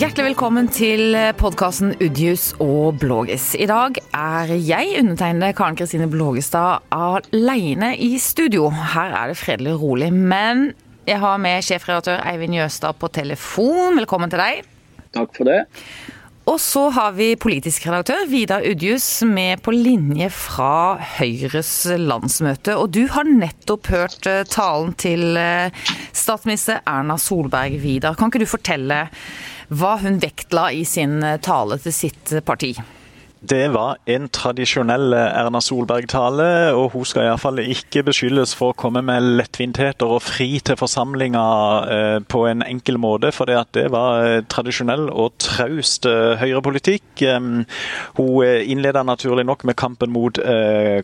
Hjertelig velkommen til podkasten Udjus og Blågis. I dag er jeg, undertegnede Karen Kristine Blågestad, alene i studio. Her er det fredelig og rolig. Men jeg har med sjefredaktør Eivind Jøstad på telefon. Velkommen til deg. Takk for det. Og så har vi politisk redaktør Vidar Udjus med på linje fra Høyres landsmøte. Og du har nettopp hørt eh, talen til eh, statsminister Erna Solberg, Vidar. Kan ikke du fortelle hva hun vektla i sin eh, tale til sitt parti? Det var en tradisjonell Erna Solberg-tale, og hun skal iallfall ikke beskyldes for å komme med lettvintheter og fri til forsamlinga eh, på en enkel måte, for det var eh, tradisjonell og traust eh, høyrepolitikk. Hun innleda naturlig nok med kampen mot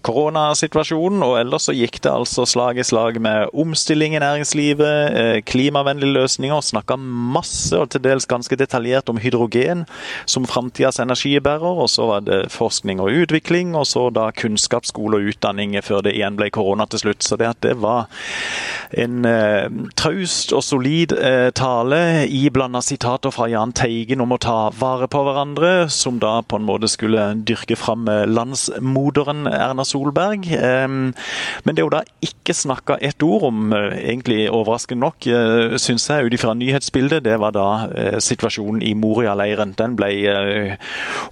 koronasituasjonen, og ellers så gikk det altså slag i slag med omstilling i næringslivet, klimavennlige løsninger, snakka masse og til dels ganske detaljert om hydrogen som framtidas energibærer. og så var det forskning og utvikling, og så da kunnskap, skole og utdanning før det igjen ble korona til slutt. Så det at det var en eh, traust og solid eh, tale iblanda sitater fra Jahn Teigen om å ta vare på hverandre, som da på en måte skulle dyrke fram eh, landsmoderen Erna Solberg. Eh, men det hun da ikke snakka ett ord om, eh, egentlig overraskende nok, eh, syns jeg, ut ifra nyhetsbildet, det var da situasjonen i Moria-leiren. Den ble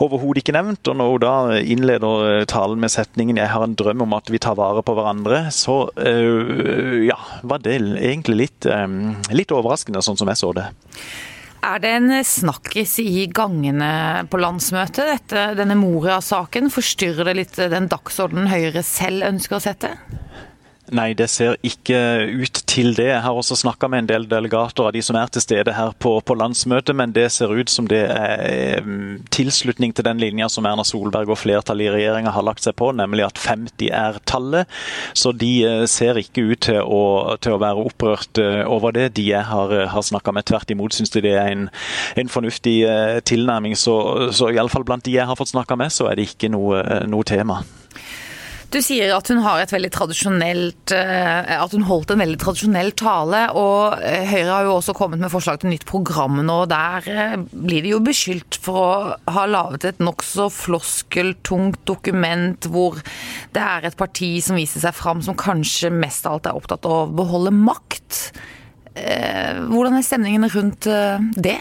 overhodet ikke nevnt. Og nå da innleder eh, talen med setningen 'Jeg har en drøm om at vi tar vare på hverandre', så uh, ja, var det egentlig litt, um, litt overraskende, sånn som jeg så det. Er det en snakkis i gangene på landsmøtet, dette, denne Moria-saken? Forstyrrer det litt den dagsordenen Høyre selv ønsker å sette? Nei, det ser ikke ut til det. Jeg har også snakka med en del delegater av de som er til stede her på, på landsmøtet, men det ser ut som det er tilslutning til den linja som Erna Solberg og flertallet i regjeringa har lagt seg på, nemlig at 50 er tallet. Så de eh, ser ikke ut til å, til å være opprørt eh, over det. De jeg har, har snakka med, tvert imot syns de det er en, en fornuftig eh, tilnærming. Så, så iallfall blant de jeg har fått snakka med, så er det ikke noe, noe tema. Du sier at hun har et veldig tradisjonelt eh, At hun holdt en veldig tradisjonell tale. Og eh, Høyre har jo også kommet med forslag til nytt program nå. Der eh, blir de jo beskyldt for å ha laget et nokså floskeltungt dokument hvor det er et parti som viser seg fram som kanskje mest av alt er opptatt av å beholde makt. Hvordan er stemningen rundt det?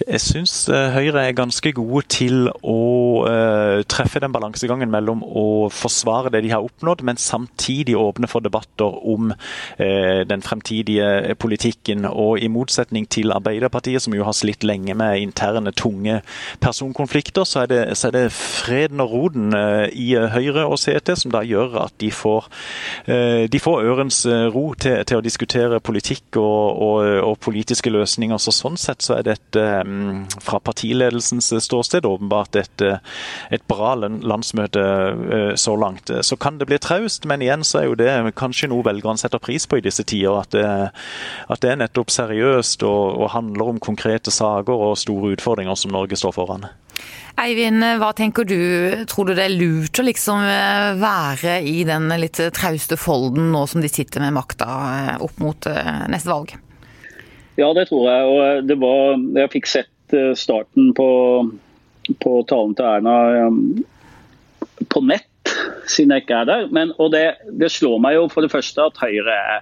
Jeg syns eh, Høyre er ganske gode til å uh, treffe den balansegangen mellom å forsvare det de har oppnådd, men samtidig åpne for debatter om uh, den fremtidige politikken. Og I motsetning til Arbeiderpartiet, som jo har slitt lenge med interne, tunge personkonflikter, så er det, så er det freden og roden uh, i Høyre og CT som da gjør at de får, de får ørens ro til, til, å diskutere politikk og, og, og politiske løsninger. Så Sånn sett så er dette Mm, fra partiledelsens ståsted åpenbart et, eh, et bra landsmøte eh, så langt. Så kan det bli traust, men igjen så er jo det kanskje noe velgerne setter pris på i disse tider. At det, at det er nettopp seriøst og, og handler om konkrete saker og store utfordringer som Norge står foran. Eivind, hva tenker du? Tror du det er lurt å liksom eh, være i den litt trauste folden nå som de sitter med makta opp mot neste valg? Ja, det tror jeg. og det var, Jeg fikk sett eh, starten på, på talen til Erna um, på nett, siden jeg ikke er der. Men, og det, det, slår meg jo for det første at Høyre er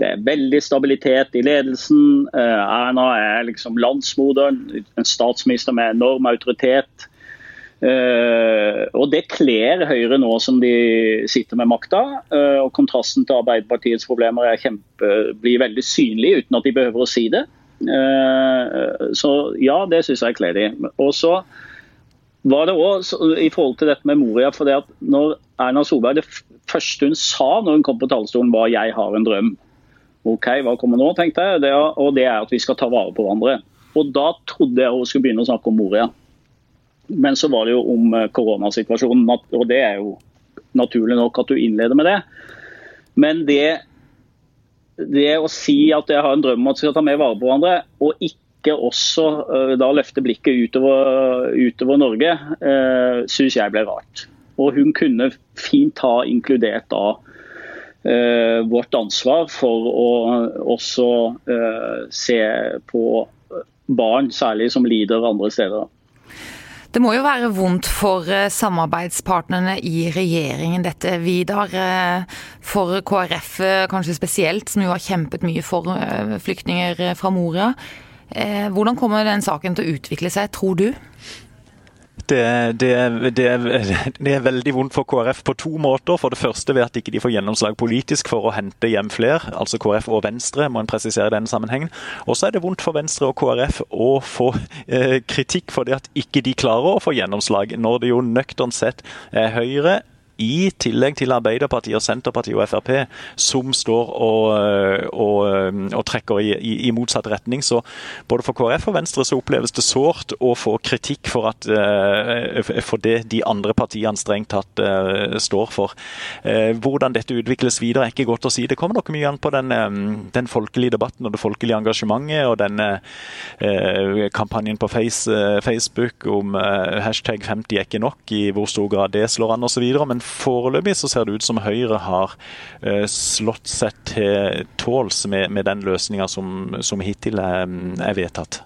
det er veldig stabilitet i ledelsen. Eh, Erna er liksom landsmoderen, en statsminister med enorm autoritet. Uh, og Det kler Høyre nå som de sitter med makta. Uh, og Kontrasten til Arbeiderpartiets problemer kjempe, blir veldig synlig uten at de behøver å si det. Uh, så ja, det syns jeg kler de. Og så var det òg i forhold til dette med Moria. for det at når Erna Solberg, Det første hun sa når hun kom på talerstolen var 'jeg har en drøm'. OK, hva kommer nå, tenkte jeg. Det, og det er at vi skal ta vare på hverandre. Og Da trodde jeg hun skulle begynne å snakke om Moria. Men så var det jo om eh, koronasituasjonen, og det er jo naturlig nok at du innleder med det. Men det, det å si at jeg har en drøm om at vi skal ta mer vare på hverandre, og ikke også uh, da løfte blikket utover, utover Norge, uh, syns jeg ble rart. Og hun kunne fint ha inkludert da uh, vårt ansvar for å også uh, se på barn særlig som lider andre steder. Det må jo være vondt for eh, samarbeidspartnerne i regjeringen dette, Vidar. Eh, for KrF kanskje spesielt, som jo har kjempet mye for flyktninger fra Moria. Hvordan kommer den saken til å utvikle seg, tror du? Det, det, det, det, er veldig vondt for KrF på to måter. For det første ved at de ikke får gjennomslag politisk for å hente hjem flere. Altså KrF og Venstre, må en presisere i denne sammenhengen. Og så er det vondt for Venstre og KrF å få eh, kritikk for det at ikke de klarer å få gjennomslag, når det jo nøkternt sett er Høyre, i tillegg til Arbeiderpartiet, og Senterpartiet og Frp, som står og, og, og trekker i, i, i, motsatt retning. Så både for KrF og Venstre så oppleves det sårt å få kritikk for, at, eh, for det de andre partiene strengt tatt står for. Hvordan dette utvikles videre er ikke godt å si. Det kommer nok mye an på den, den folkelige debatten og det folkelige engasjementet og uh, kampanjen på Facebook om hashtag 50 er ikke nok, i hvor stor grad det slår an osv. Men foreløpig så ser det ut som Høyre har uh, slått seg til tåls med, med den løsninga som, som, hittil er, er vedtatt.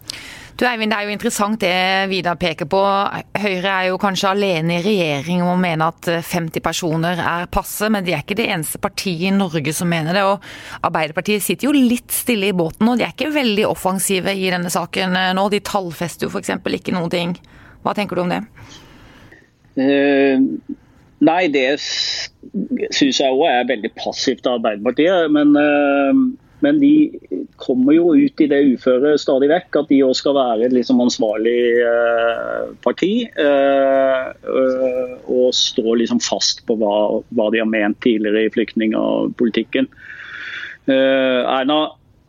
Du Eivind, Det er jo interessant det Vidar peker på. Høyre er jo kanskje alene i regjering om å mene at 50 personer er passe, men de er ikke det eneste partiet i Norge som mener det. og Arbeiderpartiet sitter jo litt stille i båten, og de er ikke veldig offensive i denne saken nå. De tallfester jo f.eks. ikke noen ting. Hva tenker du om det? Uh Nei, det syns jeg òg er veldig passivt av Arbeiderpartiet. Men, eh, men, de kommer jo ut i det uføret stadig vekk, at de òg skal være et liksom ansvarlig eh, parti. Eh, og stå liksom fast på hva, hva de har ment tidligere i flyktningpolitikken. Erna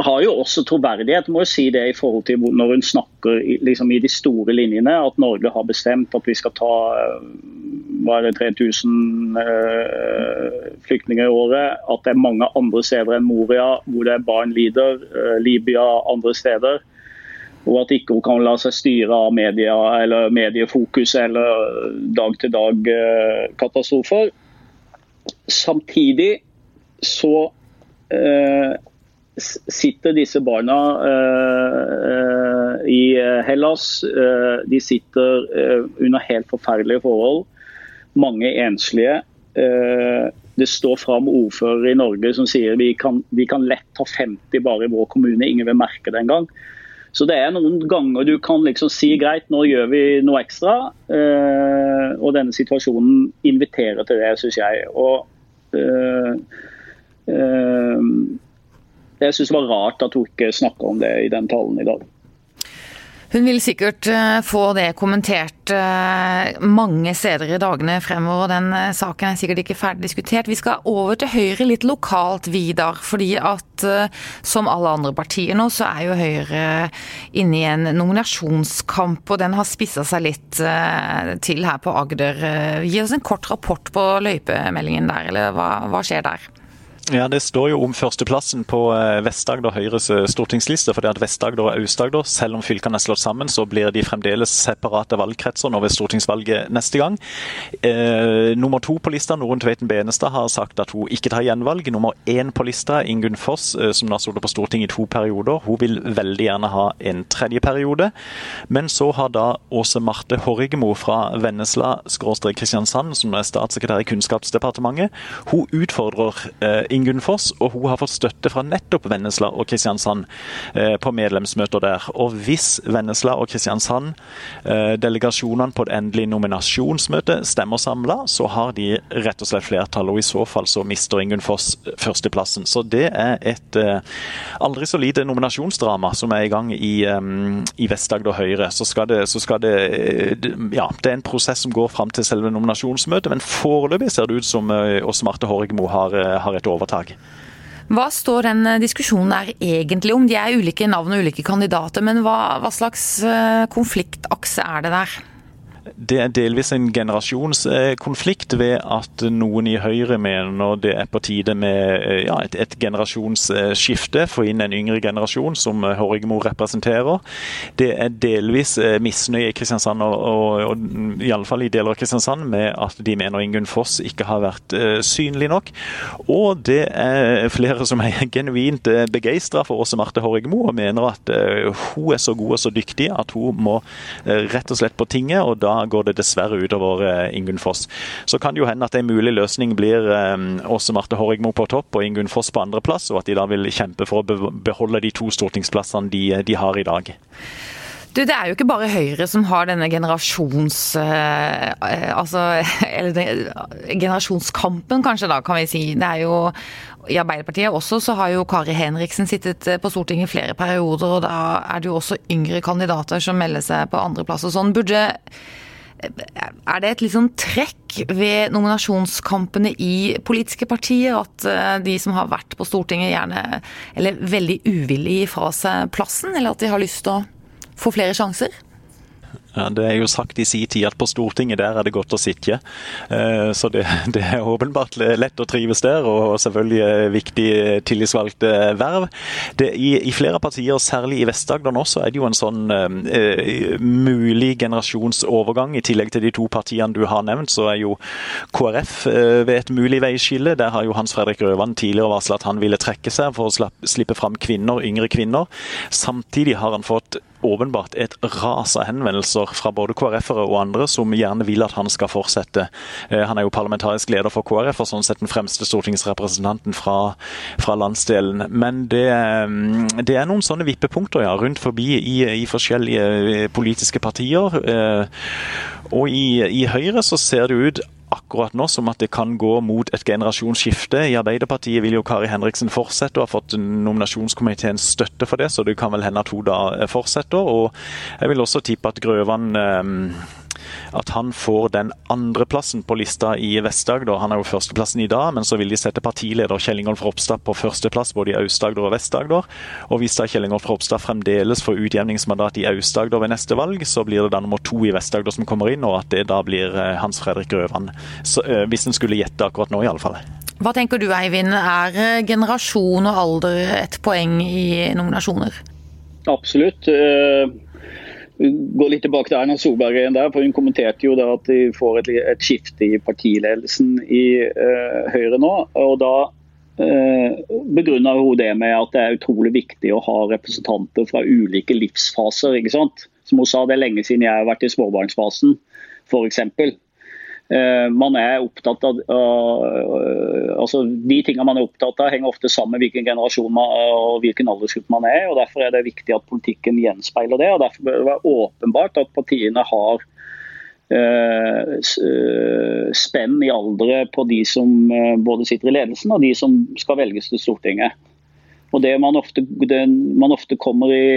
har jo også troverdighet, må jo si det i forhold til når hun snakker liksom, i de store linjene. At Norge har bestemt at vi skal ta var det 3000 uh, flyktninger i året. At det er mange andre steder enn Moria hvor det er barn lider. Uh, Libya andre steder. Og at ikke hun kan la seg styre av media eller mediefokus eller dag-til-dag-katastrofer. Samtidig så uh, sitter disse barna uh, i Hellas. De sitter under helt forferdelige forhold. Mange enslige. Det står fram ordførere i Norge som sier vi kan, vi kan lett ta 50 bare i vår kommune, ingen vil merke det engang. Så det er noen ganger du kan liksom si greit, nå gjør vi noe ekstra. Og denne situasjonen inviterer til det, syns jeg. Og jeg syns det var rart at hun ikke snakka om det i den talen i dag. Hun vil sikkert eh, få det kommentert eh, mange steder i dagene fremover. og Den eh, saken er sikkert ikke ferdig diskutert. Vi skal over til Høyre litt lokalt, Vidar. fordi at som alle andre partier nå, så er jo Høyre inne i en nominasjonskamp. Og den har spissa seg litt til her på Agder. Gi oss en kort rapport på løypemeldingen der, eller hva, hva skjer der? Ja, Det står jo om førsteplassen på eh, Vest-Agder Høyres eh, stortingsliste. for det at Vest-Agder og Aust-Agder, selv om fylkene er slått sammen, så blir de fremdeles separate valgkretser nå ved stortingsvalget neste gang. Eh, nummer to på lista, Norunn Tveiten Benestad, har sagt at hun ikke tar gjenvalg. Nummer én på lista, Ingunn Foss, eh, som har sittet på Stortinget i to perioder, hun vil veldig gjerne ha en tredje periode. Men så har da Åse Marte Horrigmo fra Vennesla-Kristiansand, som er statssekretær i Kunnskapsdepartementet, hun utfordrer eh, Ingunn Foss, og hun har fått støtte fra nettopp Vennesla og Kristiansand eh, på medlemsmøter der. Og hvis Vennesla og Kristiansand, eh, delegasjonene på det endelige nominasjonsmøtet, stemmer samla, så har de rett og slett flertall, og i så fall så mister Ingunn Foss førsteplassen. Så det er et eh, aldri så lite nominasjonsdrama som er i gang i, i Vest-Agder Høyre. Så skal, det, så skal det Ja, det er en prosess som går fram til selve nominasjonsmøtet, men foreløpig ser det ut som Åse Marte Horgmo har, har et overtak overtak. Hva står den eh, diskusjonen der egentlig om? De er ulike navn og ulike kandidater, men hva, hva slags eh, konfliktakse er det der? Det er delvis en generasjonskonflikt ved at noen i Høyre mener det er på tide med eh, ja, et, et, generasjonsskifte. Få inn en yngre generasjon, som Horrigmo representerer. Det er delvis eh, misnøye i Kristiansand, og, og, og iallfall i deler av Kristiansand, med at de mener Ingunn Foss ikke har vært uh, synlig nok. Og det er flere som er genuint uh, begeistra for Åse Marte Horrigmo, og mener at uh, hun er så god og så dyktig at hun må rett og slett på tinget. og da går det dessverre utover eh, Ingunn Foss. Så kan det jo hende at en mulig løsning blir eh, Åse Marte Horrigmo på topp og Ingunn Foss på andreplass, og at de da vil kjempe for å beholde de to stortingsplassene de, de har i dag. Du, Det er jo ikke bare Høyre som har denne generasjons... Eh, altså Eller generasjonskampen, kanskje, da, kan vi si. Det er jo i Arbeiderpartiet også så har jo Kari Henriksen sittet på Stortinget i flere perioder, og da er det jo også yngre kandidater som melder seg på andreplass og sånn. Burde er det et liksom trekk ved nominasjonskampene i politiske partier at eh, de som har vært på Stortinget gjerne, eller veldig uvillig gir fra seg plassen, eller at de har lyst til å få flere sjanser? Det er jo sagt i sin tid at på Stortinget der er det godt å sitte. Eh, så det, det, er åpenbart lett å trives der, og selvfølgelig viktig tillitsvalgte verv. Det, i, i, flere partier, særlig i Vest-Agder nå, så er det jo en sånn uh, mulig generasjonsovergang. I tillegg til de to partiene du har nevnt, så er jo KrF ved et mulig veiskille. Der har jo Hans Fredrik Røvan tidligere varsla at han ville trekke seg for å slippe fram kvinner, yngre kvinner. Samtidig har han fått åpenbart et ras av henvendelser fra både KrF-ere og andre som gjerne vil at han skal fortsette. Eh, han er jo parlamentarisk leder for KrF og sånn sett den fremste stortingsrepresentanten fra, fra landsdelen. Men det, mm, det, er noen sånne vippepunkter ja, rundt forbi i, i forskjellige eh, politiske partier. Eh, og i, i Høyre så ser det ut akkurat nå som at det kan gå mot et generasjonsskifte. I Arbeiderpartiet vil jo Kari Henriksen fortsette og har fått nominasjonskomiteens støtte for det, så det kan vel hende at hun da fortsetter. Og jeg vil også tippe at Grøvan eh, at han får den andreplassen på lista i Vest-Agder. Han er jo førsteplassen i dag, men så vil de sette partileder Kjell Ingolf Ropstad på førsteplass både i Aust-Agder og Vest-Agder. Og hvis da Kjell Ingolf Ropstad fremdeles får utjevningsmandat i Aust-Agder ved neste valg, så blir det da nummer to i Vest-Agder som kommer inn, og at det da blir eh, Hans Fredrik Grøvan. Så, øh, hvis en skulle gjette akkurat nå, iallfall. Hva tenker du Eivind, er eh, generasjon og alder et poeng i nominasjoner? Absolutt. Gå litt tilbake til Erna Solberg igjen der, for Hun kommenterte jo da at de får et, et skifte i partiledelsen i uh, Høyre nå. og Da uh, begrunner hun det med at det er utrolig viktig å ha representanter fra ulike livsfaser. ikke sant? Som hun sa, det er lenge siden jeg har vært i småbarnsfasen, f.eks. Eh, man er opptatt av altså De tingene man er opptatt av, henger ofte sammen med hvilken generasjon man, og hvilken aldersgruppe man er. og Derfor er det viktig at politikken gjenspeiler det. og Derfor bør det være åpenbart at partiene har uh, spenn i aldre på de som både sitter i ledelsen og de som skal velges til Stortinget. Og det Man ofte, det, man ofte kommer i,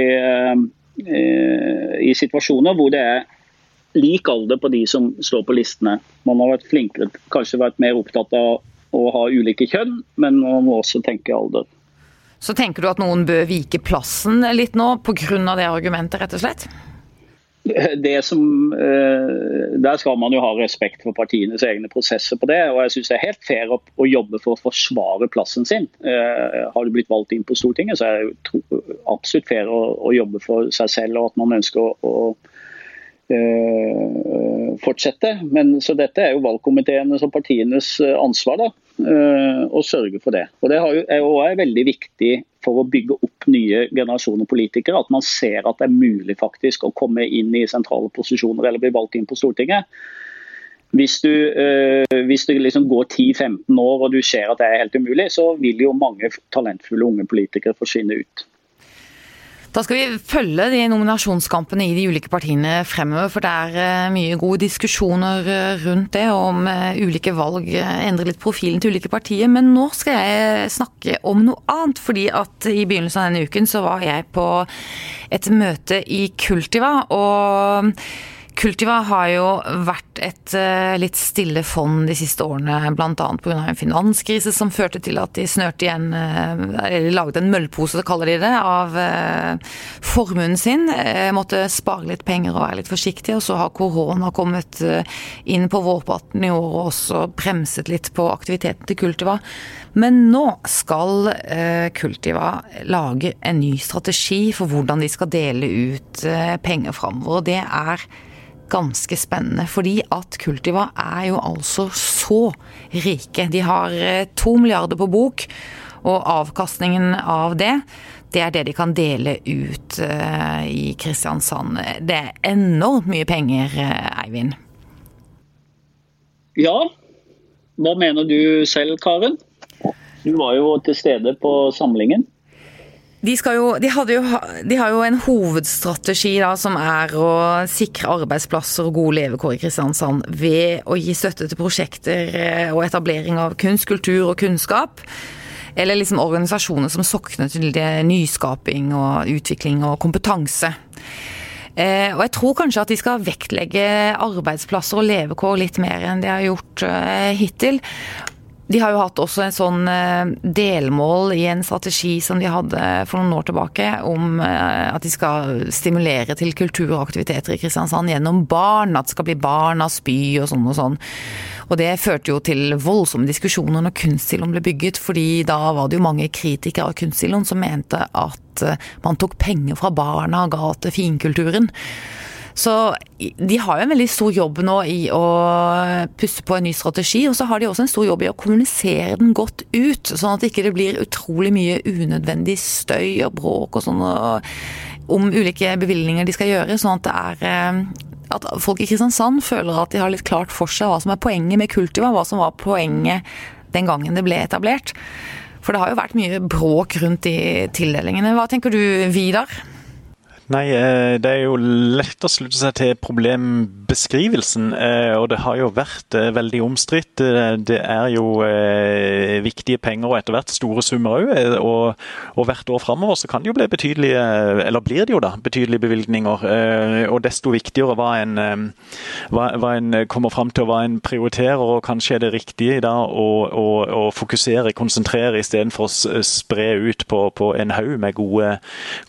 i situasjoner hvor det er lik alder på de som står på listene. Man har vært flinkere, kanskje vært mer opptatt av å ha ulike kjønn, men man må også tenke alder. Så tenker du at noen bør vike plassen litt nå pga. det argumentet, rett og slett? Det som, eh, der skal man jo ha respekt for partienes egne prosesser på det. og jeg synes Det er helt fair å jobbe for å forsvare plassen sin. Eh, har du blitt valgt inn på Stortinget, så er det absolutt fair å jobbe for seg selv og at man ønsker å fortsette. Men, så dette er jo valgkomiteenes og partienes eh, ansvar da, eh, å sørge for det. Og Det er jo er veldig viktig for å bygge opp nye generasjoner politikere. At man ser at det er mulig faktisk å komme inn i sentrale posisjoner eller bli valgt inn på Stortinget. Hvis du, hvis du liksom går 10-15 år og du ser at det er helt umulig, så vil jo mange talentfulle unge politikere forsvinne ut. Da skal vi følge de nominasjonskampene i de ulike partiene fremover, for det er eh, mye gode diskusjoner eh, rundt det, om eh, ulike valg endrer litt profilen til ulike partier. Men nå skal jeg snakke om noe annet, fordi at i begynnelsen av denne uken så var jeg på et møte i Kultiva. og Kultiva har jo vært et uh, litt stille fond de siste årene, bl.a. pga. en finanskrise som førte til at de snørte igjen uh, Eller laget en møllpose, kaller de det, av uh, formuen sin. måtte spare litt penger og være litt forsiktig. Og så har korona kommet inn på vårparten i år og også bremset litt på aktiviteten til Kultiva. Men nå skal Kultiva lage en ny strategi for hvordan de skal dele ut penger framover. Det er ganske spennende. Fordi at Kultiva er jo altså så rike. De har eh, to milliarder på bok, og avkastningen av det det er det de kan dele ut uh, i Kristiansand. Det er enormt mye penger, uh, Eivind? Ja. Hva mener du selv, Karen? Du var jo til stede på samlingen. De, jo, de, jo, de, har jo en hovedstrategi da, som er å sikre arbeidsplasser og gode levekår i Kristiansand ved å gi støtte til prosjekter eh, og etablering av kunst, kultur og kunnskap. Eller liksom organisasjoner som sokner til nyskaping og utvikling og kompetanse. Eh, og jeg tror kanskje at de skal vektlegge arbeidsplasser og levekår litt mer enn de har gjort eh, hittil. De har jo hatt også en sånn eh, delmål i en strategi som de hadde for noen år tilbake, om eh, at de skal stimulere til kultur og aktiviteter i Kristiansand gjennom barn. At det skal bli barnas by og sånn og sånn. Og det førte jo til voldsomme diskusjoner når Kunstsiloen ble bygget, fordi da var det jo mange kritikere av Kunstsiloen som mente at eh, man tok penger fra barna og ga til finkulturen. Så de har jo en veldig stor jobb nå i å pusse på en ny strategi, og så har de også en stor jobb i å kommunisere den godt ut, sånn at det ikke blir utrolig mye unødvendig støy og bråk og sånn om ulike bevilgninger de skal gjøre, sånn at det er eh, at folk i Kristiansand føler at de har litt klart for seg hva som er poenget med Kultiva, hva som var poenget den gangen det ble etablert. For det har jo vært mye bråk rundt de tildelingene. Hva tenker du, Vidar? Nei, eh, det er jo lett å slutte seg til problembeskrivelsen. Eh, og det har jo vært eh, veldig omstridt. Det er jo viktige penger og etter hvert store summer òg. Og, hvert år framover så kan det jo bli betydelige, eller blir det jo da, betydelige bevilgninger. Og desto viktigere hva en, hva, hva en kommer fram til og hva en prioriterer. Og kanskje er det riktige da å, å, å fokusere, konsentrere istedenfor å spre ut på, på en haug med gode,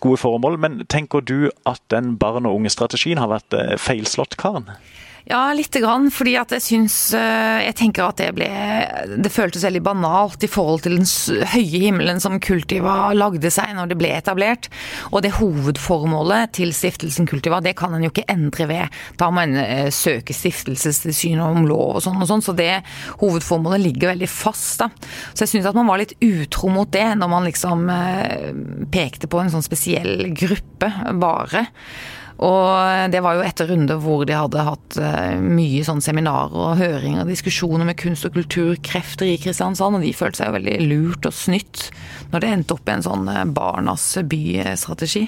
gode formål. Men tenker du du at den barn og unge-strategien har vært eh, feilslått, Karen? Ja, lite grann. Fordi at jeg syns eh, Jeg tenker at det ble Det føltes veldig banalt i forhold til den høye himmelen som Kultiva lagde seg når det ble etablert. Og det hovedformålet til stiftelsen Kultiva, det kan en jo ikke endre ved. Da må en eh, søke stiftelsestilsyn om lov og sånn og sånn. Så det hovedformålet ligger veldig fast, da. Så jeg syns at man var litt utro mot det når man liksom pekte på en sånn spesiell gruppe, bare. Og det var jo etter runder hvor de hadde hatt eh, mye sånn seminarer og høringer og diskusjoner med kunst- og kulturkrefter i Kristiansand, og de følte seg jo veldig lurt og snytt når det endte opp i en sånn eh, barnas by-strategi.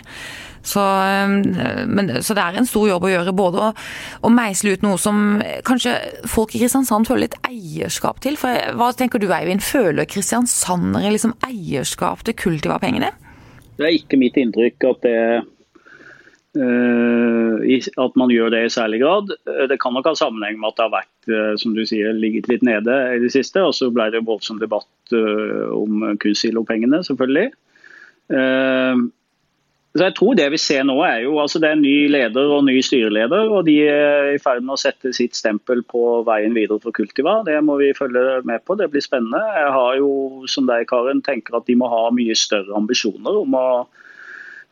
Så, eh, så, det er en stor jobb å gjøre, både å, å, meisle ut noe som kanskje folk i Kristiansand føler litt eierskap til. For hva tenker du Eivind, føler kristiansandere liksom eierskap til Kultiva-pengene? Det er ikke mitt inntrykk at det at man gjør det i særlig grad. Eh, det kan nok ha sammenheng med at det har vært eh, som du sier, ligget litt nede i det siste. Og så ble det voldsom debatt om kunstsilo-pengene, selvfølgelig. Så jeg tror Det vi ser nå er jo, altså det er ny leder og ny styreleder, og de er i ferd med å sette sitt stempel på veien videre for Kultiva. Det må vi følge med på, det blir spennende. Jeg har jo, som deg Karen, tenker at de må ha mye større ambisjoner om å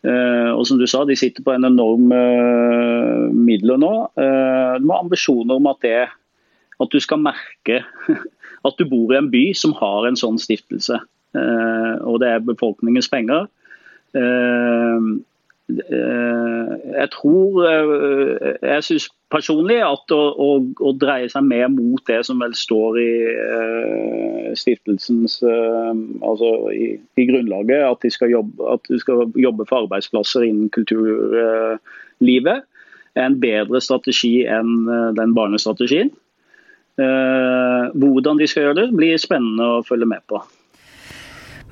og som du sa, De sitter på en enorm uh, midler nå. Uh, de har ambisjoner om at, det, at du skal merke at du bor i en by som har en sånn stiftelse. og det er befolkningens penger. Jeg tror Jeg syns personlig at å, å, å, dreie seg mer mot det som vel står i eh, stiftelsens eh, altså i, i, grunnlaget, at de skal jobbe, at de skal jobbe for arbeidsplasser innen kulturlivet, uh, er en bedre strategi enn den barnestrategien. hvordan de skal gjøre det, blir spennende å følge med på.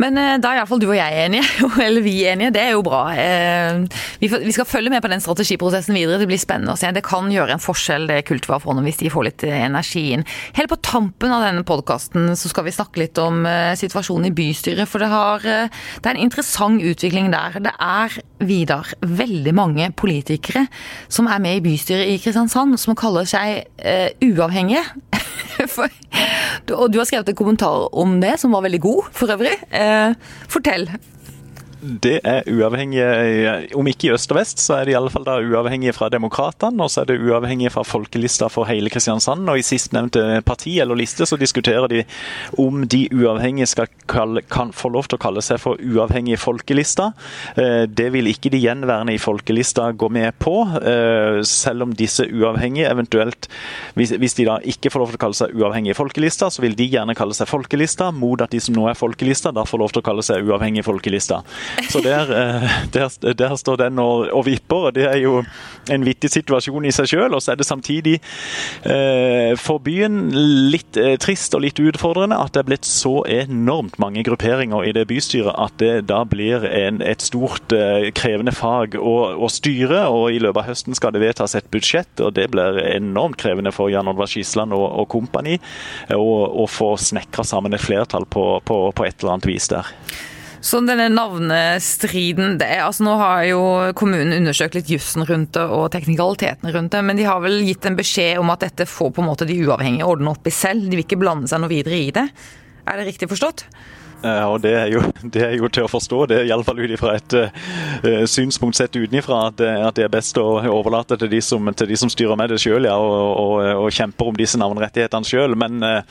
Men eh, da er iallfall du og jeg enige, eller vi enige. Det er jo bra. Eh, vi skal følge med på den strategiprosessen videre. Det blir spennende å se. Det kan gjøre en forskjell, det Kulturfondet, hvis de får litt eh, energi inn. Helt på tampen av denne podkasten så skal vi snakke litt om situasjonen i bystyret. For det, har, det er en interessant utvikling der. Det er, Vidar, veldig mange politikere som er med i bystyret i Kristiansand, som kaller seg uavhengige. For, og du har skrevet en kommentar om det, som var veldig god for øvrig. Eh, fortell. Det er uavhengig, om ikke i øst og vest, så er det i alle fall uavhengig fra Demokratene. Og så er det uavhengig fra folkelista for hele Kristiansand. Og i sistnevnte parti eller liste så diskuterer de om de uavhengige skal kalle, kan få lov til å kalle seg for uavhengige folkelista. Eh, det vil ikke de gjenværende i folkelista gå med på, eh, selv om disse uavhengige eventuelt Hvis de da ikke får lov til å kalle seg uavhengige folkelista, så vil de gjerne kalle seg folkelista, mot at de som nå er folkelista, da får lov til å kalle seg uavhengige folkelista. Så der, eh, der, der står den og, og, vipper, og det er jo en vittig situasjon i seg selv. Og så er det samtidig eh, for byen litt eh, trist og litt utfordrende at det er blitt så enormt mange grupperinger i det bystyret at det da blir en, et stort krevende fag å, å, styre. Og i løpet av høsten skal det vedtas et budsjett, og det blir enormt krevende for Jan Oddvar Skisland og, og kompani å få snekra sammen et flertall på, på, på et eller annet vis der. Så denne navnestriden det er, altså Nå har jo kommunen undersøkt litt jussen rundt det og teknikalitetene rundt det, men de har vel gitt en beskjed om at dette får på en måte de uavhengige ordne opp i selv. De vil ikke blande seg noe videre i det. Er det riktig forstått? Eh, og det er, jo, det er, jo, til å forstå, det er iallfall ut ifra et uh, synspunkt sett utenfra at, at, det er best å overlate til de som, til de som styrer med det sjøl ja, og, og, og, kjemper om disse navnerettighetene sjøl. Men uh,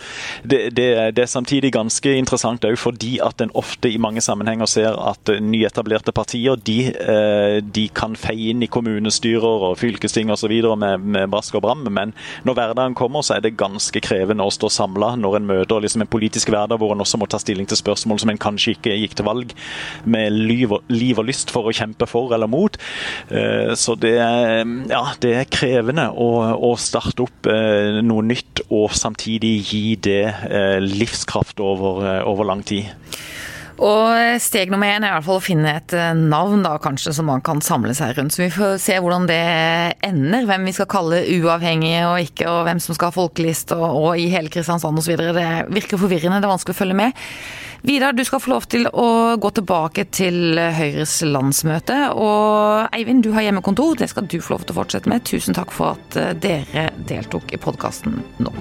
det, det, det, er samtidig ganske interessant òg fordi at en ofte i mange sammenhenger ser at nyetablerte partier de, uh, de kan feie inn i kommunestyrer og fylkesting osv. Med, med brask og bram. Men når hverdagen kommer, så er det ganske krevende å stå samla når en møter liksom en politisk hverdag hvor en også må ta stilling til spørsmål spørsmål som en kanskje ikke gikk til valg med liv og, liv og lyst for å kjempe for eller mot. Eh, så det er, ja, det er krevende å, å starte opp eh, noe nytt og samtidig gi det eh, livskraft over, over lang tid. Og steg nummer én er i hvert fall å finne et navn da, kanskje, som man kan samle seg rundt. Så vi får se hvordan det ender. Hvem vi skal kalle uavhengige og ikke, og hvem som skal ha folkeliste og, og i hele Kristiansand osv. Det virker forvirrende, det er vanskelig å følge med. Vidar, du skal få lov til å gå tilbake til Høyres landsmøte. Og Eivind, du har hjemmekontor. Det skal du få lov til å fortsette med. Tusen takk for at dere deltok i podkasten nå.